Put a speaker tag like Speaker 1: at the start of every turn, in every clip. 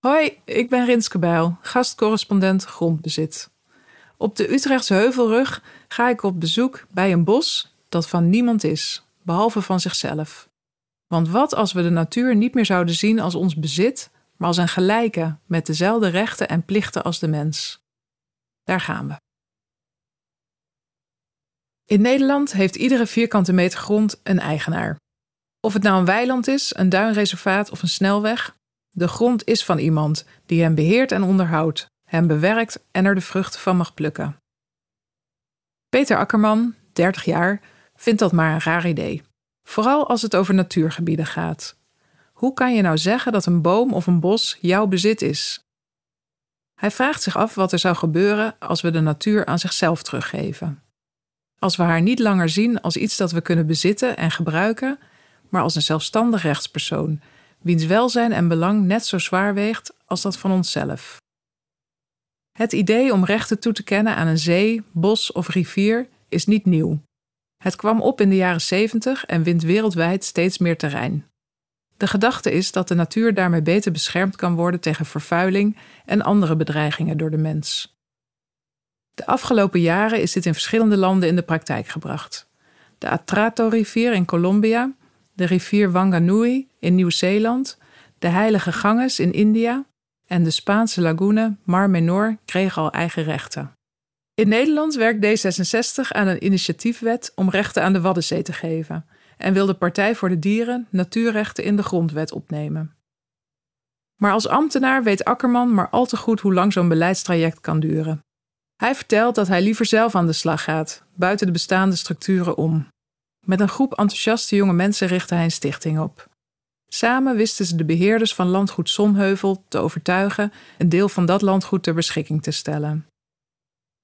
Speaker 1: Hoi, ik ben Rinske Bijl, gastcorrespondent grondbezit. Op de Utrechtse Heuvelrug ga ik op bezoek bij een bos dat van niemand is, behalve van zichzelf. Want wat als we de natuur niet meer zouden zien als ons bezit, maar als een gelijke met dezelfde rechten en plichten als de mens? Daar gaan we. In Nederland heeft iedere vierkante meter grond een eigenaar. Of het nou een weiland is, een duinreservaat of een snelweg, de grond is van iemand die hem beheert en onderhoudt, hem bewerkt en er de vruchten van mag plukken. Peter Akkerman, 30 jaar, vindt dat maar een raar idee. Vooral als het over natuurgebieden gaat. Hoe kan je nou zeggen dat een boom of een bos jouw bezit is? Hij vraagt zich af wat er zou gebeuren als we de natuur aan zichzelf teruggeven. Als we haar niet langer zien als iets dat we kunnen bezitten en gebruiken, maar als een zelfstandig rechtspersoon wiens welzijn en belang net zo zwaar weegt als dat van onszelf. Het idee om rechten toe te kennen aan een zee, bos of rivier is niet nieuw. Het kwam op in de jaren 70 en wint wereldwijd steeds meer terrein. De gedachte is dat de natuur daarmee beter beschermd kan worden tegen vervuiling en andere bedreigingen door de mens. De afgelopen jaren is dit in verschillende landen in de praktijk gebracht. De Atrato-rivier in Colombia de rivier Wanganui in Nieuw-Zeeland, de Heilige Ganges in India en de Spaanse lagune Mar Menor kregen al eigen rechten. In Nederland werkt D66 aan een initiatiefwet om rechten aan de Waddenzee te geven en wil de Partij voor de Dieren natuurrechten in de grondwet opnemen. Maar als ambtenaar weet Akkerman maar al te goed hoe lang zo'n beleidstraject kan duren. Hij vertelt dat hij liever zelf aan de slag gaat, buiten de bestaande structuren om. Met een groep enthousiaste jonge mensen richtte hij een stichting op. Samen wisten ze de beheerders van landgoed Zonheuvel te overtuigen een deel van dat landgoed ter beschikking te stellen.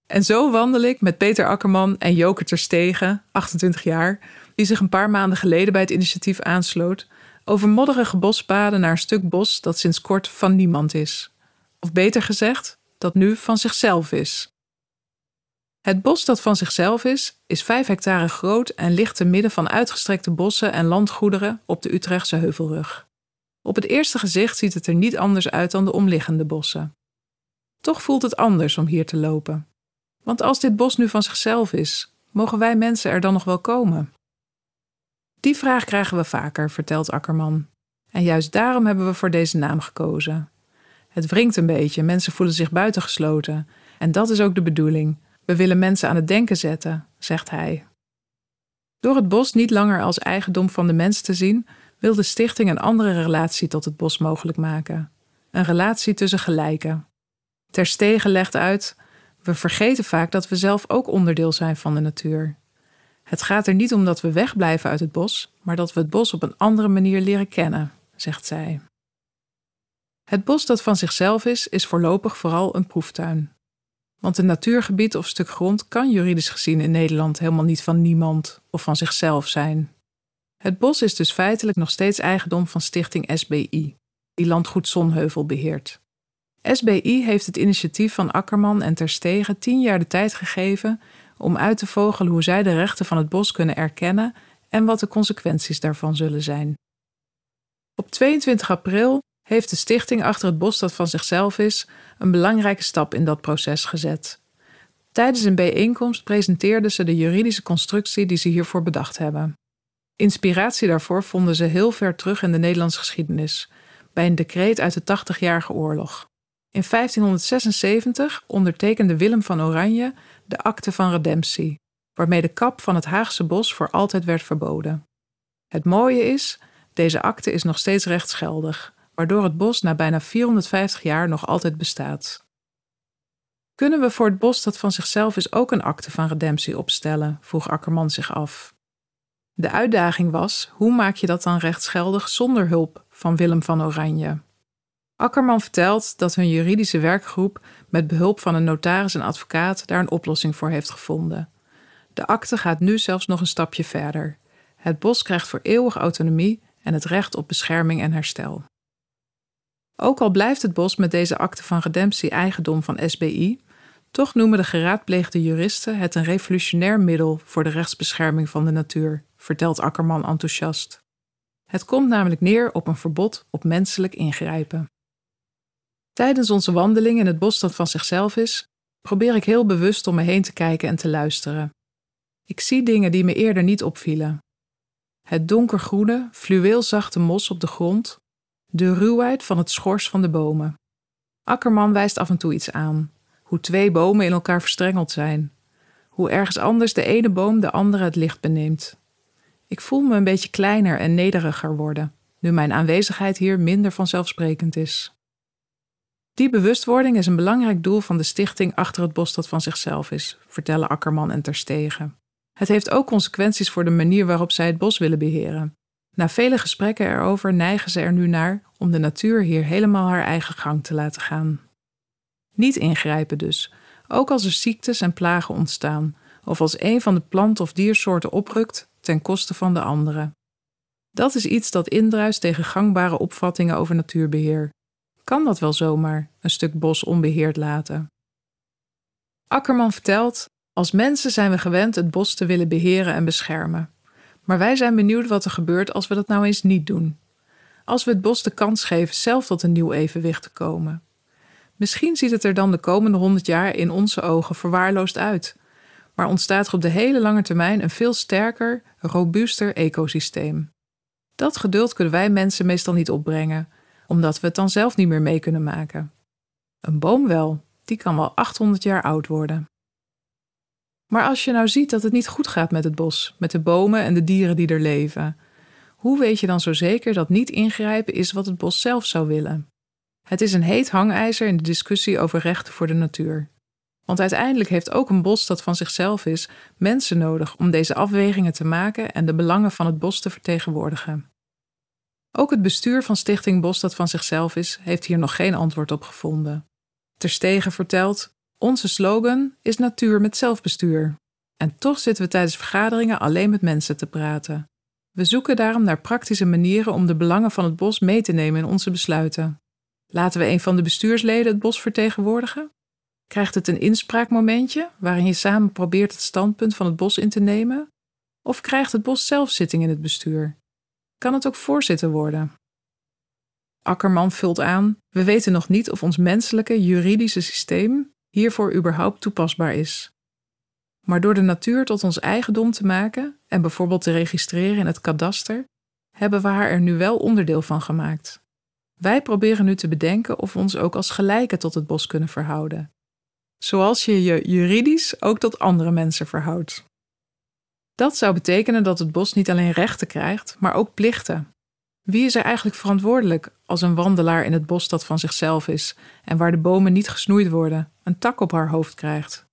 Speaker 1: En zo wandel ik met Peter Akkerman en Joke Terstegen, 28 jaar, die zich een paar maanden geleden bij het initiatief aansloot, over modderige bospaden naar een stuk bos dat sinds kort van niemand is. Of beter gezegd, dat nu van zichzelf is. Het bos dat van zichzelf is, is 5 hectare groot en ligt te midden van uitgestrekte bossen en landgoederen op de Utrechtse heuvelrug. Op het eerste gezicht ziet het er niet anders uit dan de omliggende bossen. Toch voelt het anders om hier te lopen. Want als dit bos nu van zichzelf is, mogen wij mensen er dan nog wel komen? Die vraag krijgen we vaker, vertelt Akkerman. En juist daarom hebben we voor deze naam gekozen. Het wringt een beetje, mensen voelen zich buitengesloten. En dat is ook de bedoeling we willen mensen aan het denken zetten, zegt hij. Door het bos niet langer als eigendom van de mens te zien, wil de stichting een andere relatie tot het bos mogelijk maken. Een relatie tussen gelijken. Ter stegen legt uit: we vergeten vaak dat we zelf ook onderdeel zijn van de natuur. Het gaat er niet om dat we wegblijven uit het bos, maar dat we het bos op een andere manier leren kennen, zegt zij. Het bos dat van zichzelf is, is voorlopig vooral een proeftuin. Want een natuurgebied of stuk grond kan juridisch gezien in Nederland helemaal niet van niemand of van zichzelf zijn. Het bos is dus feitelijk nog steeds eigendom van stichting SBI, die landgoed Zonheuvel beheert. SBI heeft het initiatief van Akkerman en Terstegen tien jaar de tijd gegeven om uit te vogelen hoe zij de rechten van het bos kunnen erkennen en wat de consequenties daarvan zullen zijn. Op 22 april heeft de stichting achter het bos dat van zichzelf is een belangrijke stap in dat proces gezet. Tijdens een bijeenkomst presenteerden ze de juridische constructie die ze hiervoor bedacht hebben. Inspiratie daarvoor vonden ze heel ver terug in de Nederlandse geschiedenis, bij een decreet uit de Tachtigjarige Oorlog. In 1576 ondertekende Willem van Oranje de Akte van Redemptie, waarmee de kap van het Haagse bos voor altijd werd verboden. Het mooie is, deze akte is nog steeds rechtsgeldig waardoor het bos na bijna 450 jaar nog altijd bestaat. Kunnen we voor het bos dat van zichzelf is ook een akte van redemptie opstellen? vroeg Akkerman zich af. De uitdaging was: hoe maak je dat dan rechtsgeldig zonder hulp van Willem van Oranje? Akkerman vertelt dat hun juridische werkgroep met behulp van een notaris en advocaat daar een oplossing voor heeft gevonden. De akte gaat nu zelfs nog een stapje verder. Het bos krijgt voor eeuwig autonomie en het recht op bescherming en herstel. Ook al blijft het bos met deze akte van redemptie eigendom van SBI, toch noemen de geraadpleegde juristen het een revolutionair middel voor de rechtsbescherming van de natuur, vertelt Akkerman enthousiast. Het komt namelijk neer op een verbod op menselijk ingrijpen. Tijdens onze wandeling in het bos dat van zichzelf is, probeer ik heel bewust om me heen te kijken en te luisteren. Ik zie dingen die me eerder niet opvielen. Het donkergroene, fluweelzachte mos op de grond, de ruwheid van het schors van de bomen. Akkerman wijst af en toe iets aan, hoe twee bomen in elkaar verstrengeld zijn, hoe ergens anders de ene boom de andere het licht beneemt. Ik voel me een beetje kleiner en nederiger worden, nu mijn aanwezigheid hier minder vanzelfsprekend is. Die bewustwording is een belangrijk doel van de stichting achter het bos dat van zichzelf is, vertellen Akkerman en Terstegen. Het heeft ook consequenties voor de manier waarop zij het bos willen beheren. Na vele gesprekken erover neigen ze er nu naar om de natuur hier helemaal haar eigen gang te laten gaan. Niet ingrijpen dus, ook als er ziektes en plagen ontstaan, of als een van de plant- of diersoorten oprukt ten koste van de andere. Dat is iets dat indruist tegen gangbare opvattingen over natuurbeheer. Kan dat wel zomaar, een stuk bos onbeheerd laten? Akkerman vertelt: Als mensen zijn we gewend het bos te willen beheren en beschermen. Maar wij zijn benieuwd wat er gebeurt als we dat nou eens niet doen. Als we het bos de kans geven zelf tot een nieuw evenwicht te komen. Misschien ziet het er dan de komende honderd jaar in onze ogen verwaarloosd uit, maar ontstaat er op de hele lange termijn een veel sterker, robuuster ecosysteem. Dat geduld kunnen wij mensen meestal niet opbrengen, omdat we het dan zelf niet meer mee kunnen maken. Een boom wel, die kan wel 800 jaar oud worden. Maar als je nou ziet dat het niet goed gaat met het bos, met de bomen en de dieren die er leven, hoe weet je dan zo zeker dat niet ingrijpen is wat het bos zelf zou willen? Het is een heet hangijzer in de discussie over rechten voor de natuur. Want uiteindelijk heeft ook een bos dat van zichzelf is mensen nodig om deze afwegingen te maken en de belangen van het bos te vertegenwoordigen. Ook het bestuur van Stichting Bos dat van zichzelf is, heeft hier nog geen antwoord op gevonden. Terstegen vertelt: Onze slogan is natuur met zelfbestuur. En toch zitten we tijdens vergaderingen alleen met mensen te praten. We zoeken daarom naar praktische manieren om de belangen van het bos mee te nemen in onze besluiten. Laten we een van de bestuursleden het bos vertegenwoordigen? Krijgt het een inspraakmomentje waarin je samen probeert het standpunt van het bos in te nemen? Of krijgt het bos zelf zitting in het bestuur? Kan het ook voorzitter worden? Akkerman vult aan: We weten nog niet of ons menselijke juridische systeem hiervoor überhaupt toepasbaar is. Maar door de natuur tot ons eigendom te maken en bijvoorbeeld te registreren in het kadaster, hebben we haar er nu wel onderdeel van gemaakt. Wij proberen nu te bedenken of we ons ook als gelijken tot het bos kunnen verhouden. Zoals je je juridisch ook tot andere mensen verhoudt. Dat zou betekenen dat het bos niet alleen rechten krijgt, maar ook plichten. Wie is er eigenlijk verantwoordelijk als een wandelaar in het bos dat van zichzelf is en waar de bomen niet gesnoeid worden, een tak op haar hoofd krijgt?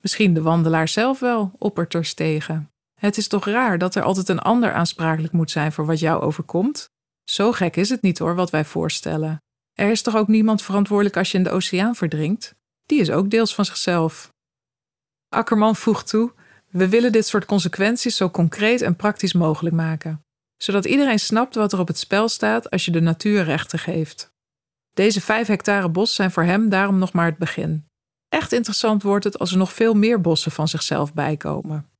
Speaker 1: Misschien de wandelaar zelf wel, oppert er tegen. Het is toch raar dat er altijd een ander aansprakelijk moet zijn voor wat jou overkomt? Zo gek is het niet hoor, wat wij voorstellen. Er is toch ook niemand verantwoordelijk als je in de oceaan verdrinkt? Die is ook deels van zichzelf. Akkerman voegt toe: We willen dit soort consequenties zo concreet en praktisch mogelijk maken, zodat iedereen snapt wat er op het spel staat als je de natuur rechten geeft. Deze vijf hectare bos zijn voor hem daarom nog maar het begin. Echt interessant wordt het als er nog veel meer bossen van zichzelf bijkomen.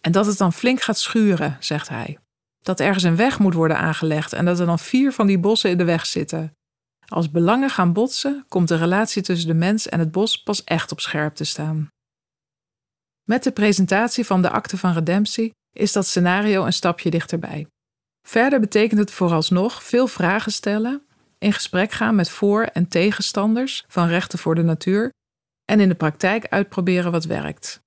Speaker 1: En dat het dan flink gaat schuren, zegt hij dat ergens een weg moet worden aangelegd en dat er dan vier van die bossen in de weg zitten. Als belangen gaan botsen, komt de relatie tussen de mens en het bos pas echt op scherp te staan. Met de presentatie van de akte van redemptie is dat scenario een stapje dichterbij. Verder betekent het vooralsnog veel vragen stellen, in gesprek gaan met voor- en tegenstanders van rechten voor de natuur en in de praktijk uitproberen wat werkt.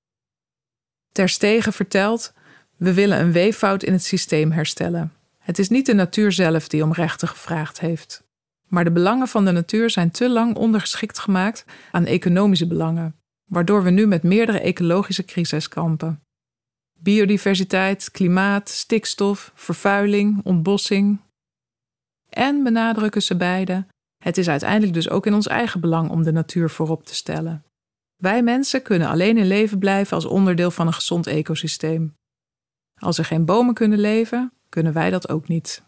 Speaker 1: Terstegen vertelt we willen een weeffout in het systeem herstellen. Het is niet de natuur zelf die om rechten gevraagd heeft. Maar de belangen van de natuur zijn te lang ondergeschikt gemaakt aan economische belangen, waardoor we nu met meerdere ecologische crises kampen. Biodiversiteit, klimaat, stikstof, vervuiling, ontbossing. En benadrukken ze beide, het is uiteindelijk dus ook in ons eigen belang om de natuur voorop te stellen. Wij mensen kunnen alleen in leven blijven als onderdeel van een gezond ecosysteem. Als er geen bomen kunnen leven, kunnen wij dat ook niet.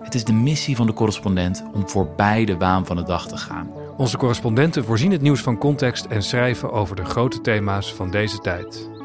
Speaker 2: Het is de missie van de correspondent om voorbij de waan van de dag te gaan.
Speaker 3: Onze correspondenten voorzien het nieuws van context en schrijven over de grote thema's van deze tijd.